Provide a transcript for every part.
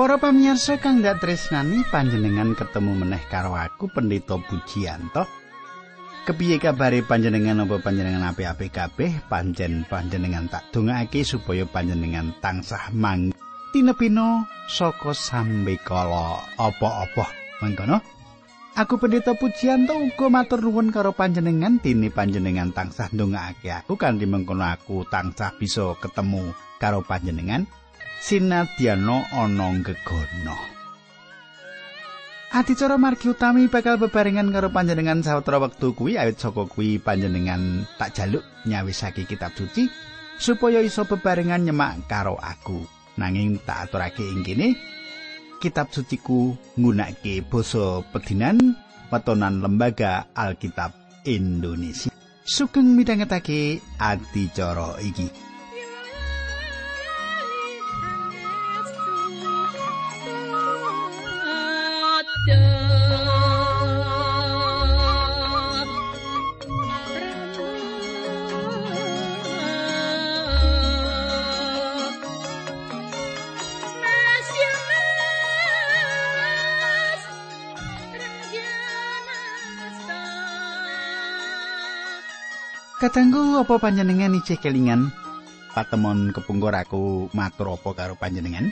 Para pamirsa kang dak tresnani panjenengan ketemu meneh karo aku Pendeta Pujiyanto. Kepiye kabare panjenengan apa panjenengan apik-apik kabeh? Panjen panjenengan tak dongakake supaya panjenengan tansah mang tinepino saka sambe kala apa-apa. Mangkono. Aku Pendeta Pujiyanto uga matur nuwun karo panjenengan dene panjenengan tansah ndongakake aku kanthi mengkono aku tansah bisa ketemu karo panjenengan. Sinadyana ana gegono. Adicara margi utami bakal bebarengan karo panjenengan sawetara wektu kuwi awit saka kuwi panjenengan tak jaluk nyawisake kitab suci supaya iso bebarengan nyemak karo aku. Nanging tak aturake ing kene kitab suciku nggunakake basa pedinan wetonan lembaga Alkitab Indonesia. Sugeng midhangetake adicara iki. Katanggu apa panjenengan icih kelingan patemon kepungkur aku matur apa karo panjenengan?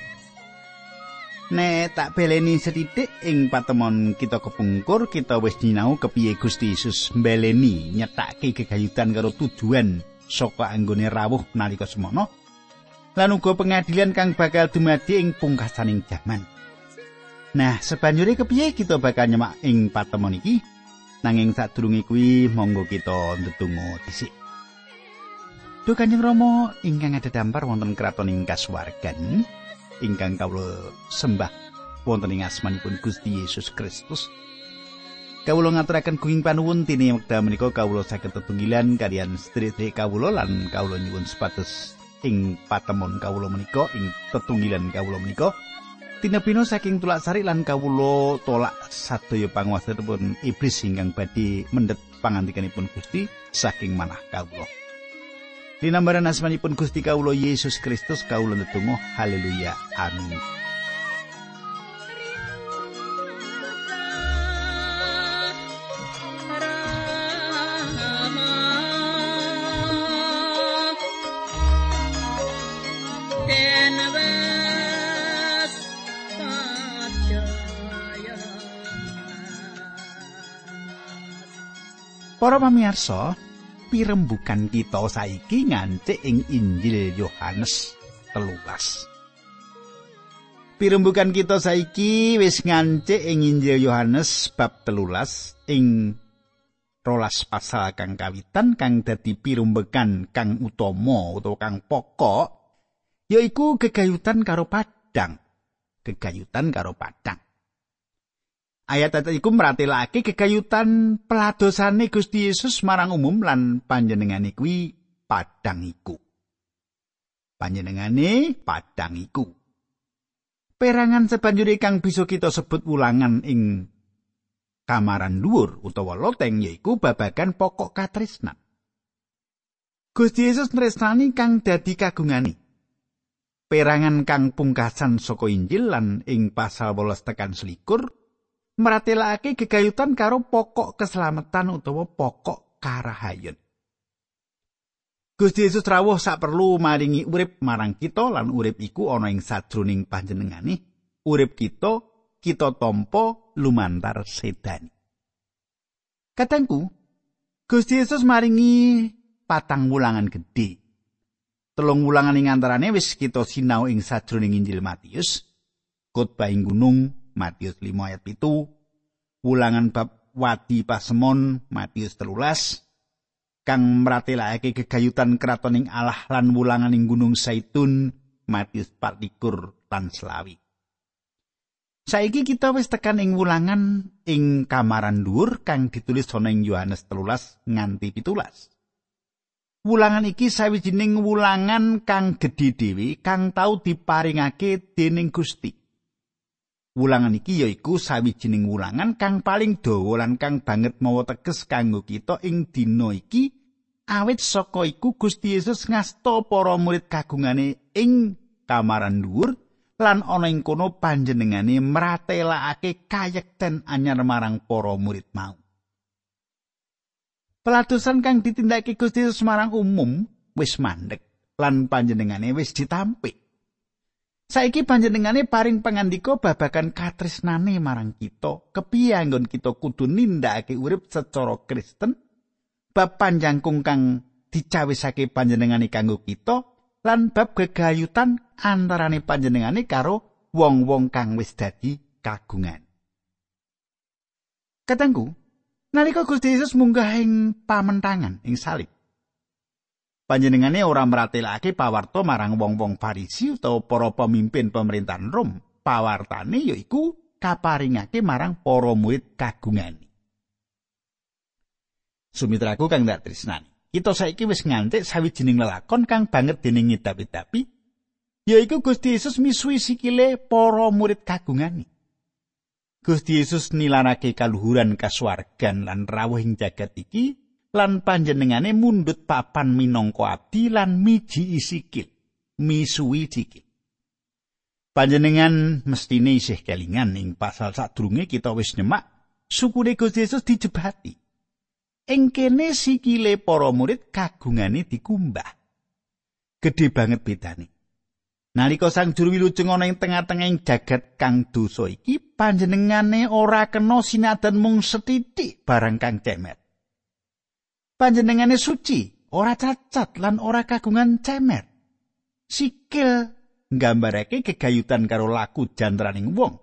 Nek tak beleni setitik ing patemon kita kepungkur kita wis nyinau kepiye Gusti Yesus mbeleni nyetake gegayutan karo tujuan saka anggone rawuh nalika semono lan uga pengadilan kang bakal dumadi ing pungkasaning jaman. Nah, sebanjure kepiye kita bakal nyemak ing patemon iki? Nanging sadurunge kuwi monggo kita ndedonga dhisik. Duh Kanjeng Rama ingkang ada dampar wonten kraton ing kasuwargan ingkang kawula sembah wonten ing asmanipun Gusti Yesus Kristus. Kawula ngaturaken kuing panuwun tini wekdal menika kawula saged tetunggilan kalian sedherek kawula lan kawula nyuwun supados ing patemon kawula menika ing tetunggilan kawula menika Tinebino saking tulak sari lan kawulo tolak sadaya panguwasanipun iblis ingkang badhe mendhet pangantikanipun Gusti saking manah kawulo. Dinambaran asmanipun Gusti kawulo Yesus Kristus kawulo netunggal haleluya amin. Para pamirsa, pirembugan kita saiki ngancik ing Injil Yohanes telulas. Pirembugan kita saiki wis ngancik ing Injil Yohanes bab telulas ing rolas pasal kang kawitan kang dadi pirembugan kang utama utawa kang pokok yaiku gegayutan karo padang. Gegayutan karo padang. Ayat-ayat iku meratelake kegayutan peladosane Gusti Yesus marang umum lan panjenengane kuwi padang iku. Panjenengane padang iku. Perangan sebanjuri kang bisa kita sebut wulangan ing kamaran dhuwur utawa loteng yaiku babagan pokok katresnan. Gusti Yesus nresnani kang dadi kagungane. Perangan kang pungkasan saka Injil lan ing pasal 18 tekan selikur meratelake gegayutan karo pokok keselamatan utawa pokok karahayen. Gusti Yesus rawuh sak perlu maringi urip marang kita lan urip iku ana ing sajroning panjenengane. Urip kita kita tampa lumantar sedan. Katengku, Gusti Yesus maringi patang wulangan gedhe. Telung wulangan ing antarane wis kita sinau ing sajroning Injil Matius. Khotbah ing gunung Matius 5 ayat 7, wulangan bab wadi pasemon Matius telulas, kang meratelake gegayutan kratoning Allah lan wulangan ing gunung Saitun Matius partikur lan selawi. Saiki kita wis tekan ing wulangan ing kamaran dhuwur kang ditulis ana ing Yohanes telulas nganti pitulas. Wulangan iki sawijining wulangan kang gedhe dhewe kang tau diparingake dening Gusti. Wulangan iki yaiku sawijining wulangan kang paling dawa lan kang banget mawa teges kanggo kita ing dina iki awit saka iku Gusti Yesus ngasta para murid kagungane ing kamaran dhuwur lan ana ing kono panjenengane mratelakake kayekten anyar marang para murid mau. Pelatusan kang ditindakake Gusti Yesus marang umum wis mandek lan panjenengane wis ditampik. Saiki panjenengane paring pangandika babagan katresnane marang kita, kepiye anggon kita kudu nindakake urip secara Kristen, bab panjangkung kang dicawisake panjenengane kanggo kita, lan bab gegayutan antarane panjenengane karo wong-wong kang wis dadi kagungan. Katanggu, nalika Gusti Yesus munggah ing pamentangan ing salib, panjenengane ora meratelake pawarta marang wong-wong Farisi utawa para pemimpin pemerintahan Rom. Pawartane yaiku kaparingake marang para murid kagungane. Sumitraku kang dak tresnani. Kita saiki wis ngantik sawijining lelakon kang banget dening ngidapi-dapi yaiku Gusti Yesus misui sikile para murid kagungane. Gusti Yesus nilanake kaluhuran kasuwargan lan rawuh ing jagat iki lan panjenengane mundut papan minangka abdi lan miji isikil misuwi sikil. Panjenengan mestine isih kelingan ing pasal sadurunge kita wis nyemak sukune Gusti Yesus dijebati. Ing kene sikile para murid kagungane dikumbah. Gedhe banget bedane. Nalika sang juru wilujeng ana ing tengah-tengahing jagat kang dosa iki panjenengane ora kena sinadan mung setitik barang kang cemet panjenengane suci, ora cacat lan ora kagungan cemer. Sikil nggambarake kegayutan karo laku jantraning wong.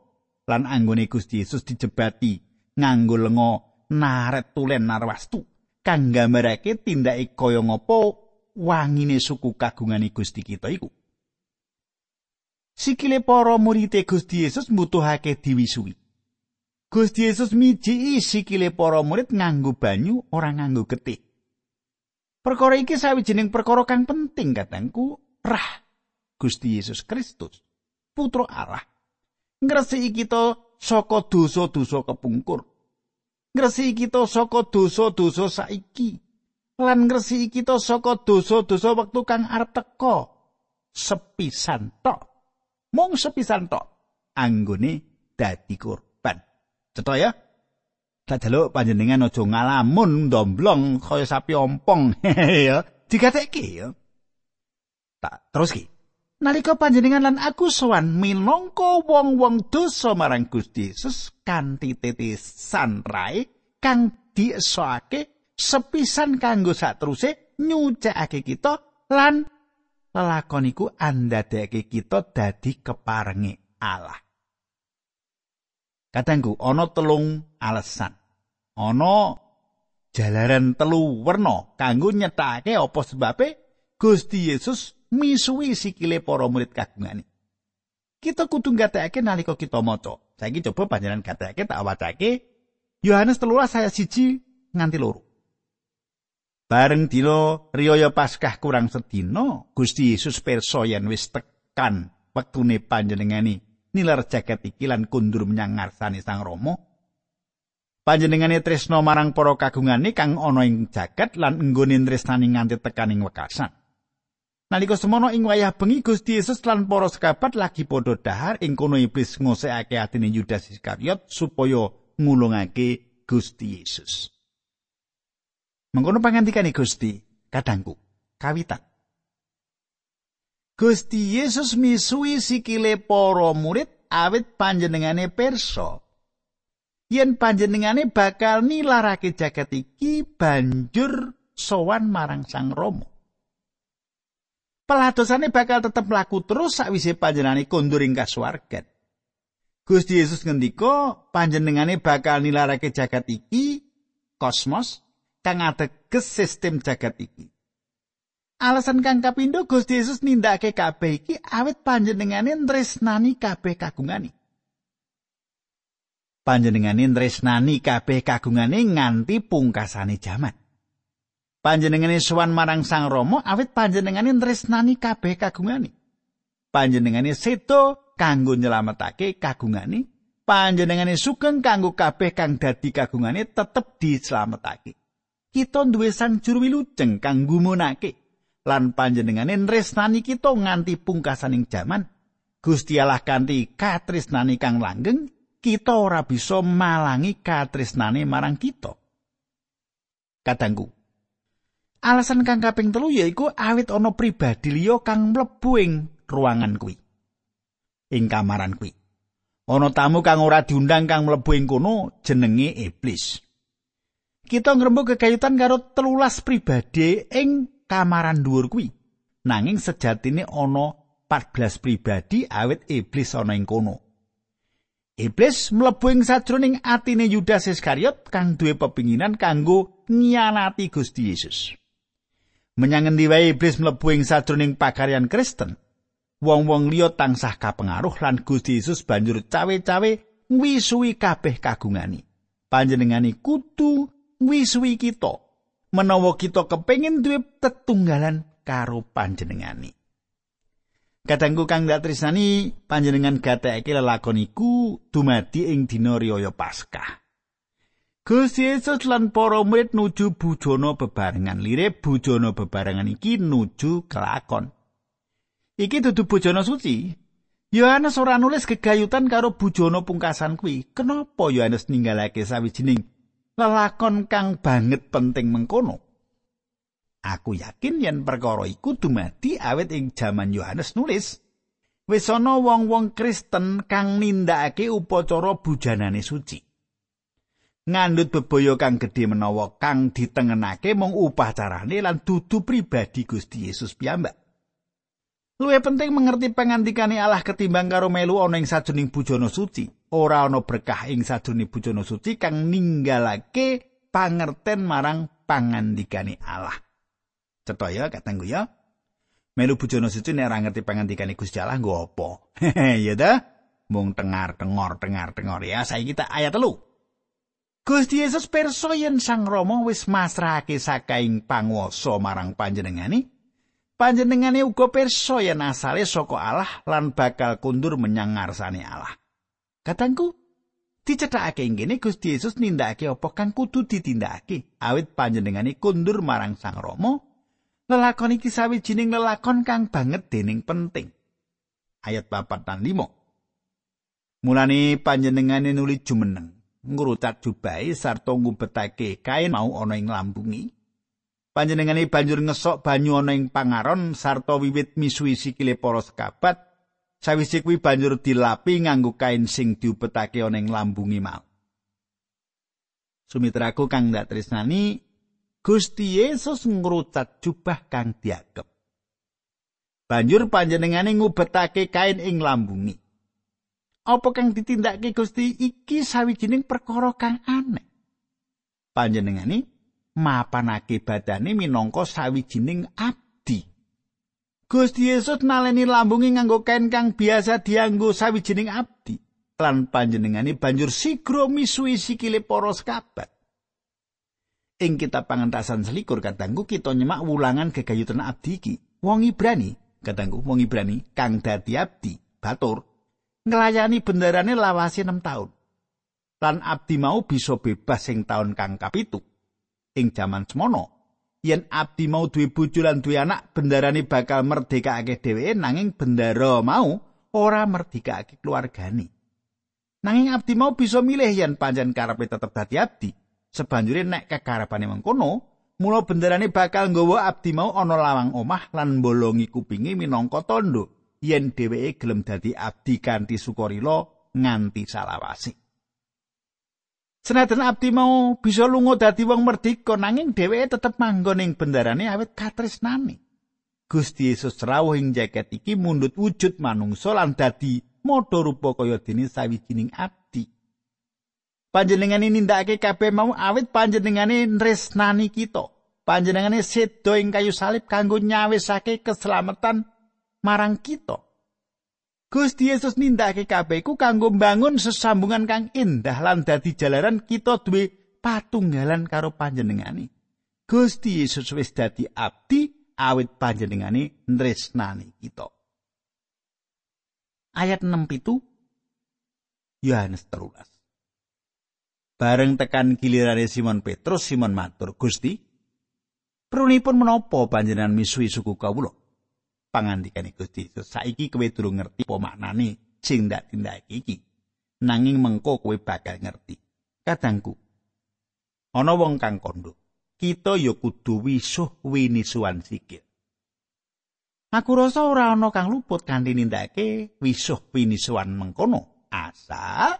Lan anggone Gusti Yesus dijebati nganggo lenga naret tulen narwastu. Kang nggambarake tindake kaya ngapa wangine suku kagungane Gusti kita iku. Sikile para murid Gusti Yesus mbutuhake diwisui. Gusti Yesus miji sikile para murid nganggo banyu ora nganggo getih. Perkara iki sawijining perkara kang penting katengku, rah Gusti Yesus Kristus, putra Allah. Ngresiki kita saka dosa-dosa kepungkur. Ngresiki kita saka dosa-dosa saiki. Lan ngresiki kita saka dosa-dosa wektu kang arep teka. Sepisan tok. Mung sepisan tok. Anggone dadi korban. Cetha ya? Sajaluk panjenengan aja ngalamun ndomblong kaya sapi ompong ya. Digatekke ya. Tak terus ki. Nalika panjenengan lan aku sowan minangka wong-wong dosa marang Gusti Yesus kanthi titisan rai kang diesoake sepisan kanggo sateruse nyucekake kita lan lelakon iku andadekake kita dadi keparenge Allah. Kadangku ana telung alasan. Ana jalaran telu werna kanggo nyethake apa sebabe Gusti Yesus misuwi sikile para murid kagungane. Kita kudu ngatekake nalika kita maca. Saiki coba panjenengan gatekake tak wacake Yohanes 13 saya siji nganti loro. Bareng dina riyaya Paskah kurang sedina, Gusti Yesus pirsa yen wis tekan wektune panjenengane nilar jagat iki lan kundur menyang ngarsane Sang Rama. Panjenengane tresna marang para kagungane kang ana ing jagat lan enggone tresnani nganti tekaning wekasan. Nalika semono ing wayah bengi Gusti Yesus lan para sekabat lagi padha dahar ing kono iblis ngosekake atine Yudas Iskariot supaya ngulungake Gusti Yesus. Mengkono pangandikane Gusti, kadangku, kawitan. Gusti Yesus misui sikile para murid awit panjenengane perso. Yen panjenengane bakal nilarake jagat iki banjur sowan marang Sang Rama. Peladosane bakal tetep laku terus sakwise panjenengane kondur ing kasuwargan. Gusti Yesus ngendika panjenengane bakal nilarake jagat iki kosmos kang ateges sistem jagat iki. Alasan kang kapindho Gusti Yesus nindakake kabeh iki awit panjenengane tresnani kabeh kagungane. Panjenengane tresnani kabeh kagungane nganti pungkasane jaman. Panjenengane sowan marang Sang Rama awit panjenengane tresnani kabeh kagungane. Panjenengane sedo kanggo nyelametake kagungane. Panjenengane sugeng kanggo kabeh kang dadi kagungane tetep dislametake. Kita duwe sang juru wilujeng kang gumunake lan panjenengane nresnani kita nganti pungkasaning jaman Gusti Allah kanthi katresnane kang langgeng, kita ora bisa malangi katresnane marang kita. Kadangku. Alasan kang kaping telu yaiku awit ana pribadi liya kang mlebu ing ruangan kuwi. Ing kamaran kuwi. Ana tamu kang ora diundang kang mlebu ing kono jenenge iblis. Kita ngrembug kekayutan karo telulas pribadi ing kamaran dhuwur kuwi. Nanging sejatine ana 14 pribadi awit iblis ana ing kono. Iblis mlebu ing sajroning atine Yudas Iskariot kang duwe pepinginan kanggo nyianati Gusti Yesus. Menyang endi wae iblis mlebu ing sajroning pakaryan Kristen, wong-wong liya tansah kapengaruh lan Gusti Yesus banjur cawe-cawe ngwisui kabeh kagungani. Panjenengani kudu ngwisui kita menawa kita kepengin duwe tetunggalan karo panjenengani. Kadangku kang dak tresnani panjenengan gatekake lelakon iku dumadi ing dina riyaya Paskah. Gusti Yesus lan para murid nuju bujana bebarengan. Lire bujana bebarengan iki nuju kelakon. Iki dudu bujana suci. Yohanes ora nulis gegayutan karo bujana pungkasan kuwi. Kenapa Yohanes ninggalake sawijining lelakon kang banget penting mengkono? Aku yakin yen perkara iku dumadi awit ing jaman Yohanes nulis. Wis ana wong-wong Kristen kang nindakake upacara bujanane suci. Ngandut bebaya kang gedhe menawa kang ditengenake mung upacarane lan dudu pribadi Gusti Yesus piyambak. Luwih penting mengerti pangandikane Allah ketimbang karo melu ana ing sajroning bujana suci. Ora ana berkah ing sajroning bujana suci kang ninggalake pangerten marang pangandikane Allah. Cetha ya katanggu ya. Melu bujana suci nek ora ngerti pangandikane Gusti Allah nggo apa? ya ta? Mung tengar tengor tengar tengor ya. Saiki kita ayat telu. Gusti Yesus yen Sang Rama wis masrahake sakaing panguwasa marang panjenengani. Panjenengane uga perso yen asale saka Allah lan bakal kundur menyang ngarsane Allah. Katangku, dicethakake kene Gusti Yesus nindakake apa kang kudu ditindakake awit panjenengane kundur marang Sang Rama Lelakon iki sawijining lelakon kang banget dening penting. Ayat 4 dan 5. Mulane panjenengane nuli jumeneng, ngrutat jubahe sarta ngubetake kain mau ana ing lambungi. Panjenengane banjur ngesok banyu ana ing pangaron sarta wiwit misui sikile para sekabat. Sawise kuwi banjur dilapi nganggo kain sing diubetake ana ing lambungi mau. Sumitraku kang dak tresnani Gusti Yesus ngrucat jubah kang diagem. Banjur panjenengane ngubetake kain ing lambungi. Apa kang ditindakake Gusti iki sawijining perkara kang aneh. Panjenengane mapanake badane minangka sawijining abdi. Gusti Yesus naleni lambungi nganggo kain kang biasa dianggo sawijining abdi. Lan panjenengane banjur sigra misui sikile para sekabat. ing kitab pangentasan selikur katanggu kita nyemak wulangan gegayutan abdi iki wong Ibrani katanggu wong Ibrani kang dadi abdi batur nglayani bendarane lawase 6 tahun lan abdi mau bisa bebas sing tahun kang kapitu ing jaman semono. Yen abdi mau duwe bojo lan duwe anak bendarane bakal merdekake dheweke nanging bendara mau ora merdekake keluargane. Nanging abdi mau bisa milih yen panjen karepe tetep dadi abdi. Sebanjure nek kekarepane mengkono, mula benderane bakal nggawa abdi mau ana lawang omah lan bolongi kupinge minangka tondo yen dheweke gelem dadi abdi kanthi sukarila nganti salawase. Senajan abdi mau bisa lunga dadi wong merdeka nanging dheweke tetep manggon ing bendarane awit katresnane. Gusti Yesus rawuh ing jaket iki mundut wujud manungsa lan dadi modho rupa kaya dene sawijining abdi. panjenengane nindakake kabeh mau awit panjenengane nresnani kita. Panjenengane sedo ing kayu salib kanggo nyawisake keselamatan marang kita. Gusti Yesus nindakake kabeh iku kanggo mbangun sesambungan kang indah lan dadi jalaran kita duwe patunggalan karo panjenengane. Gusti Yesus wis dadi abdi awit panjenengane nresnani kita. Ayat 6 itu Yohanes terulas. Bareng tekan gilirane Simon Petrus, Simon matur, "Gusti, prunipun menapa panjenengan misui suku kawula?" Pangandikane Gusti Yesus saiki kowe durung ngerti apa maknane sing ndak tindake iki. Nanging mengko kowe bakal ngerti. Kadangku ana wong kang kondo. Kita ya kudu wisuh winisuan sikil. Aku rasa ora ana kang luput kanthi nindakake wisuh winisuan mengkono. Asa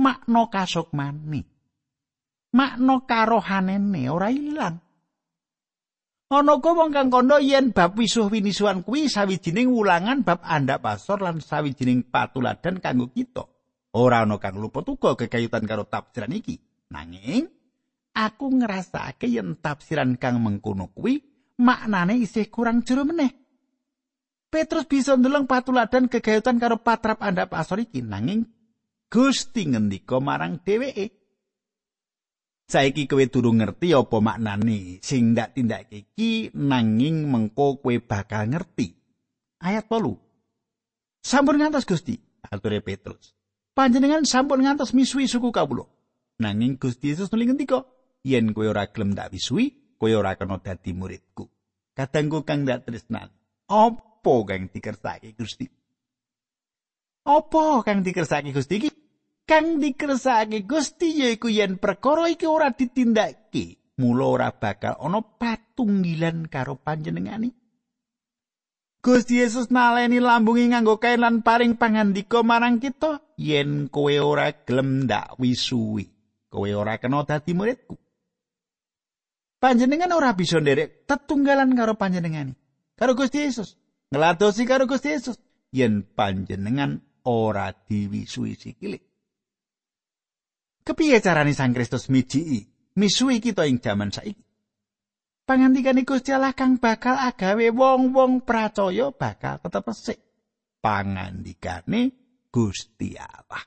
makna kasukmane makna karohanene ora ilang Ana uga wong kang kandha yen bab wisuh winisuan kuwi sawijining wulangan bab andhap pasor lan sawijining patuladan kanggo kita. Ora ana kang luput uga kekayutan karo tafsiran iki. Nanging aku ngrasake yen tafsiran kang mengkono kuwi maknane isih kurang jero meneh. Petrus bisa ndeleng patuladan kegayutan karo patrap andhap pasor iki nanging Gusti ngendika marang dheweke Saiki kowe durung ngerti apa maknane sing ndak tindak iki nanging mengko kowe bakal ngerti. Ayat 8. Sampun ngantos Gusti, ature Petrus. Panjenengan sampun ngantos misui suku kawula. Nanging Gusti Yesus nuli ngendika, yen kowe ora gelem ndak misui, kowe ora kena dadi muridku. Kadangku kang ndak tresnan. Apa kang dikersake Gusti? Apa kang dikersake Gusti iki? Kang dikersake Gusti yaiku yen perkara iki ora ditindakake mula ora bakal ana patunggilan karo panjenengani Gusti Yesus naleni lambungi nganggo kain lan paring pangandika marang kita yen kowe ora gelem ndak wisuwi. Kowe ora kena dadi muridku. Panjenengan ora bisa nderek tetunggalan karo panjenengani karo Gusti Yesus ngladosi karo Gusti Yesus yen panjenengan ora diwisui sikile Kepiye carane Sang Kristus miji misuhi kita ing jaman saiki? Pangandikane Gusti Allah kang bakal agawe wong-wong percaya bakal tetep resik. Pangandikane Gusti Allah.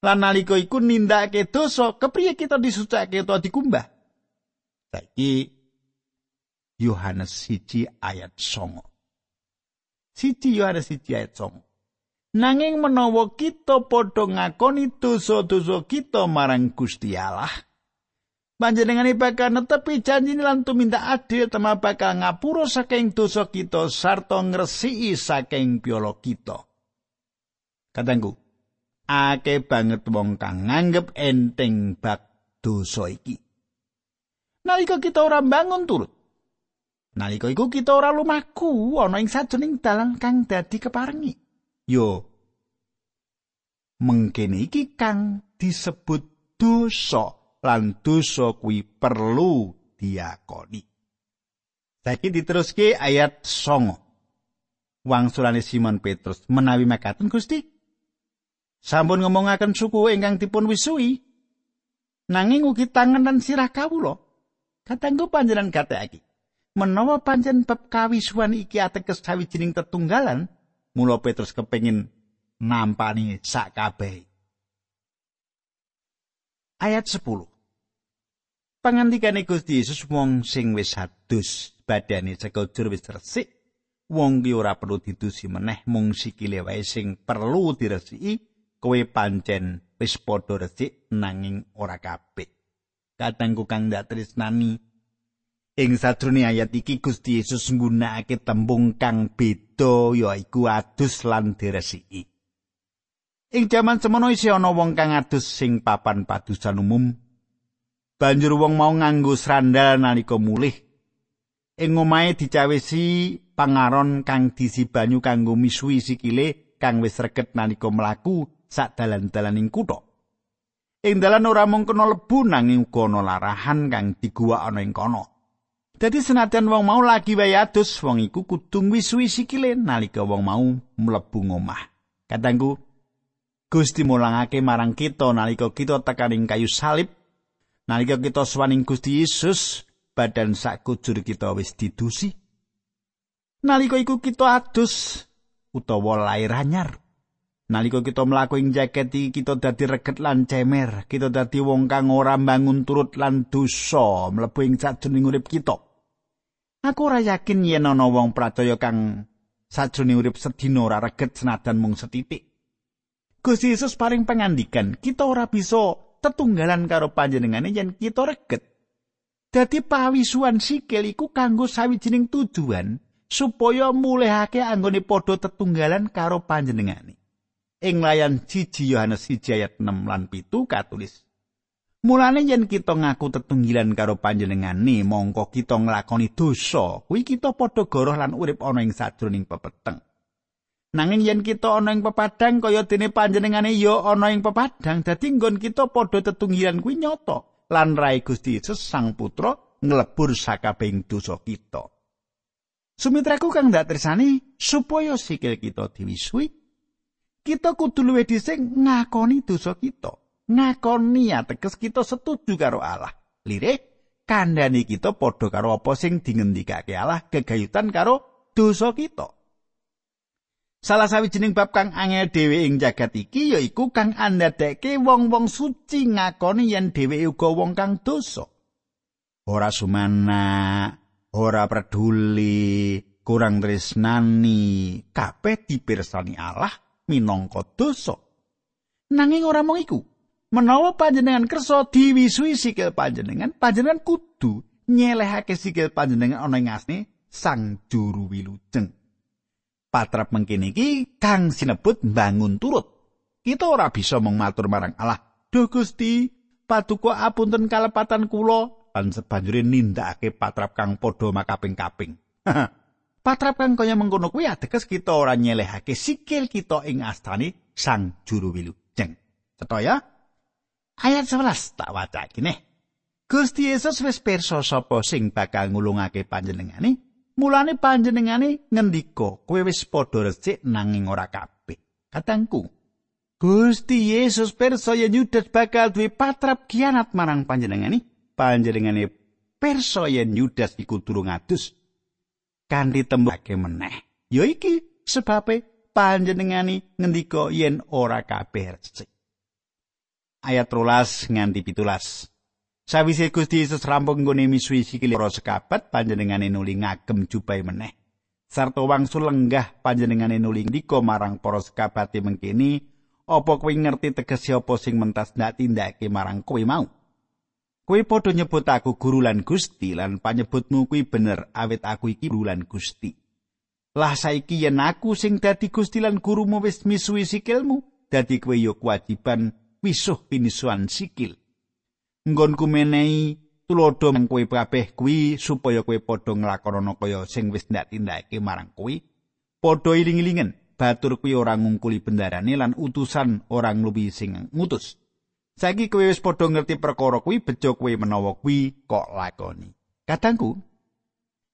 Lan nalika iku nindakake dosa, kepriye kita disucake utawa dikumbah? Saiki Yohanes 1 ayat 9. Siji Yohanes 1 ayat 9. Nanging menawa kita padha ngakoni dosa-dosa kita marang Gusti Allah, panjenengane bakal netepi janji lan tuminta adil tema bakal ngapura saking dosa kita sarta ngresiki saking piala kita. Katanggu, ake banget wong kang nganggep enteng bak dosa iki. Nalika kita ora bangun turut, nalika iku kita ora lumaku ana ing sajroning dalan kang dadi keparengi. Yo mengkene iki kang disebut dosa lan dosa kuwi perlu diakoni. Saiki diteruske ayat 9 wangsulane Simon Petrus menawi makaten Gusti? Sampun ngomongaken suku ingkang dipun wisui nanging ugi tangan lan sirah kawula. Katanggu panjenengan gatekake menawa pancen bab kawisuan iki ateges sawijining tetunggalan Mula Petrus kepengin nampani sak kabeh. Ayat 10. Pangandikane Gusti Yesus wong sing wis adus badane sekojur wis resik, wong ki ora perlu didusi meneh mung sikile wae sing perlu diresiki, kowe pancen wis padha resik nanging ora kabeh. Katangku kang ndak tresnani Ing sadrone ayat iki Gusti Yesus nggunakake tembung kang beda yaiku adus lan diresiki. Ing jaman semono isih ana wong kang adus sing papan padusan umum. Banjur wong mau nganggo srandal nalika mulih. Ing omahe dicawisi pangaron kang disi banyu kanggo misui sikile kang wis reget nalika mlaku sak dalan-dalaning kutha. Ing dalan ora mung kena lebu nanging uga ana larahan kang diguwak ana ing kono. Dadi senajan wong mau lagi wae adus, wong iku kudu wiswi sikile nalika wong mau mlebu ngomah. Katanggu Gusti mulangake marang kita nalika kita tekaning kayu salib, nalika kita swaning Gusti Yesus, badan sak kujur kita wis didusi. Nalika iku kita adus utawa lair anyar. Nalika kita mlaku ing jaket iki kita dadi reget lan cemer, kita dadi wong kang ora bangun turut lan dosa mlebu ing sajroning urip kita. Aku ora yakin yen ana wong pracaya kang sajroning urip sedina ora reget senadan mung setitik. Gusti Yesus paring pangandikan, kita ora bisa tetunggalan karo panjenengane yen kita reget. Dadi pawisuan sikil iku kanggo sawijining tujuan supaya mulihake anggone padha tetunggalan karo panjenengane. Ing layan 1 Yohanes 1 ayat 6 lan 7 katulis Mulane yen kita ngaku tetunggilan karo panjenengane, mongko kita nglakoni dosa, kuwi kita padha goroh lan urip ana ing sajroning pepeteng. Nanging yen kita ana ing pepadang kaya dene panjenengane ya ana ing pepadang, dadi nggon kita padha tetunggilan kuwi nyata lan rai Gusti Yesus Sang Putra nglebur sakabehing dosa kita. Sumitraku kang ndak tresani supaya sikil kita diwisui, kita kudu luwih dhisik ngakoni dosa kita. Ngakoni ateges kita setuju karo Allah. Lirik kandhani kita padha karo apa sing dingendikake Allah gegayutan karo dosa kita. Salah sawijining bab kang angel dhewe ing jagat iki yaiku kang andadeke wong-wong suci ngakoni yen dheweke uga wong kang dosa. Ora sumana, ora peduli, kurang tresnani, kabeh dipirsani Allah minangka dosa. Nanging ora mung iku, menawa panjenengan kersa diwisui sikil panjenengan, panjenengan kudu nyelehake sikil panjenengan ana ing asne Sang Juru Wilujeng. Patrap mengkene iki kang sinebut bangun turut. Kita ora bisa mung matur marang Allah, "Duh Gusti, paduka apunten kalepatan kula." Lan sebanjure nindakake patrap kang padha makaping-kaping. patrap kang kaya mengkono kuwi ateges kita ora nyelehake sikil kita ing astane Sang Juru Wilujeng. Cetha ya? Ayat 11 tak waca kene. Gusti Yesus wis pirsa sapa sing bakal ngulungake panjenengane. Mulane panjenengane ngendika, kowe wis padha resik nanging ora kabeh. Katangku, Gusti Yesus pirsa yen Yudas bakal duwe patrap kianat marang panjenengane. Panjenengane pirsa yen Yudas iku durung adus kanthi tembake meneh. Ya iki sebabe panjenengane ngendika yen ora kabeh resik. Ayat rolas nganti pitulas. Sawise Gusti Yesus rampung nggone misui sikile para sekabat panjenengane nuli ngagem jubai meneh. Sarta wangsul lenggah panjenengane nuli ndika marang para sekabate mengkini, apa kowe ngerti tegese apa sing mentas ndak tindake marang kowe mau? Kowe padha nyebut aku guru lan Gusti lan panyebutmu kuwi bener awit aku iki guru lan Gusti. Lah saiki yen aku sing dadi Gusti lan gurumu wis misui sikilmu, dadi kowe yo kewajiban wisuh pinisuan sikil. Nggonku menehi tulodo kowe kabeh kuwi supaya kowe padha nglakonana kaya sing wis ndak marang kowe. Padha iling-ilingen, batur kuwi ora ngungkuli bendarane lan utusan orang ngluwi sing ngutus. Saiki kowe wis padha ngerti perkara kuwi bejo kowe menawa kuwi kok lakoni. Kadangku,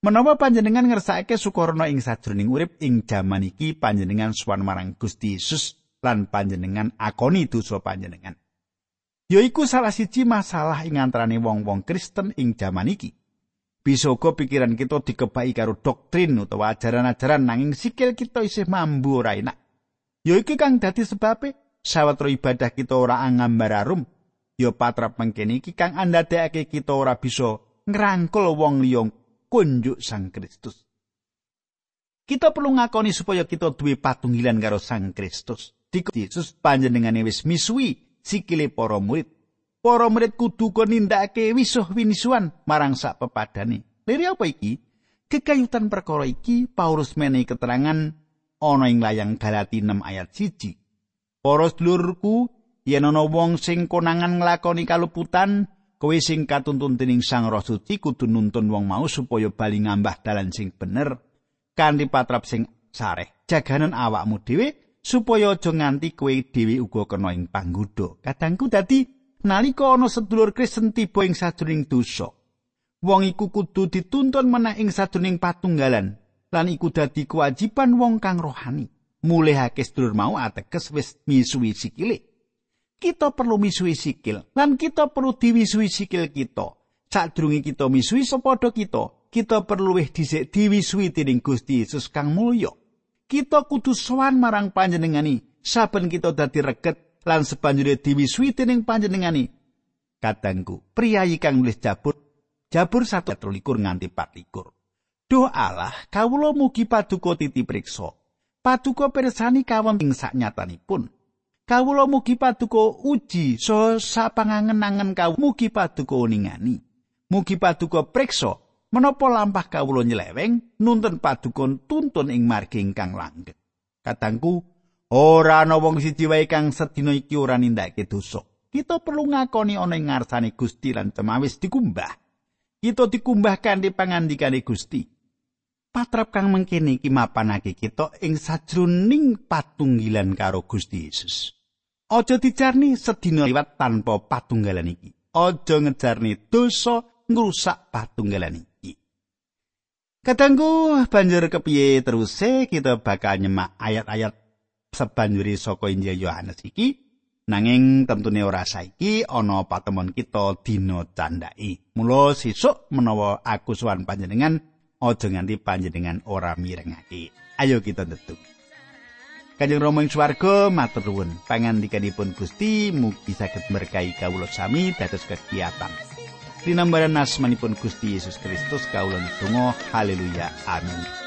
menawa panjenengan ngersakake sukarna ing sajroning urip ing jaman iki panjenengan suwan marang Gusti Yesus lan panjenengan akoni dosa panjenengan. Yaiku salah siji masalah ing antarané wong-wong Kristen ing jaman iki. Bisa uga pikiran kita dikebaki karo doktrin utawa ajaran-ajaran nanging sikil kita isih mambu ora enak. Yaiku kang dadi sebabe sawetara ibadah kita ora angambar arum. Ya patrap mengkene iki kang andadekake kita ora bisa ngrangkul wong liya kunjuk Sang Kristus. Kita perlu ngakoni supaya kita duwe patunggilan karo Sang Kristus. Gusti Yesus panjenengane wis misui sikile para murid. Para murid kudu kon nindakake wisuh winisuan marang sak pepadane. Liri apa iki? Kekayutan perkara iki Paulus menehi keterangan ana ing layang Galati 6 ayat 1. Para sedulurku, yen ana wong sing konangan nglakoni kaluputan, kowe sing katuntun dening Sang Roh Suci kudu nuntun wong mau supaya bali ngambah dalan sing bener kanthi patrap sing sareh. Jaganan awakmu dhewe supaya aja nganti kowe dhewe uga kena ing panggoda. Kadangku dadi nalika ana sedulur Kristen tiba ing sajroning dosa, wong iku kudu dituntun meneh ing sajroning patunggalan lan iku dadi kewajiban wong kang rohani. Mulihake sedulur mau ateges wis misuwi sikile. Kita perlu misuwi sikil lan kita perlu diwisuwi sikil kita. Sadurunge kita misuwi sepadha kita, kita perlu wis dhisik diwisuwi dening Gusti Yesus kang mulya. Kita kudu sowan marang panjenengani. Saben kita dadi reget lan sebanjure diwiswi dening panjenengani. Kadangku priyayi kang nulis jabur jabur 1 nganti 4 Duh Allah kawula mugi paduka titi priksa. Paduka pirsani kawon ing saknyatanipun. Kawula mugi paduka uji so sapangangen-angen kawula. Mugi paduka ningani mugi paduka priksa Menapa lampah kawula nyeleweng nuntun padukun tuntun ing margi ingkang langgeng. Katangku, ora ana wong siji wae kang sedina iki ora nindakake dosa. Kita perlu ngakoni ana ing ngarsane Gusti lan cemawis dikumbah. Kita dikumbah kanthi pangandikane Gusti. Patrap kang mengkene iki mapanake kita ing sajroning patunggilan karo Gusti Yesus. Aja dicarni sedina liwat tanpa patunggalan iki. Aja ngejarni dosa ngrusak patunggalan iki. Kadangku banjur kepiye teruse kita bakal nyemak ayat-ayat sebanjuri saka Injil Yohanes iki nanging tentune ora saiki ana patemon kita dina candhaki. Mula sesuk menawa aku suwan panjenengan aja nganti panjenengan ora mirengake. Ayo kita tetep. Kanjeng Rama ing swarga matur nuwun pangandikanipun Gusti mugi saged berkahi kawula sami dados kegiatan. Dinambaran asmanipun Gusti Yesus Kristus kaulan tunggu haleluya. Amin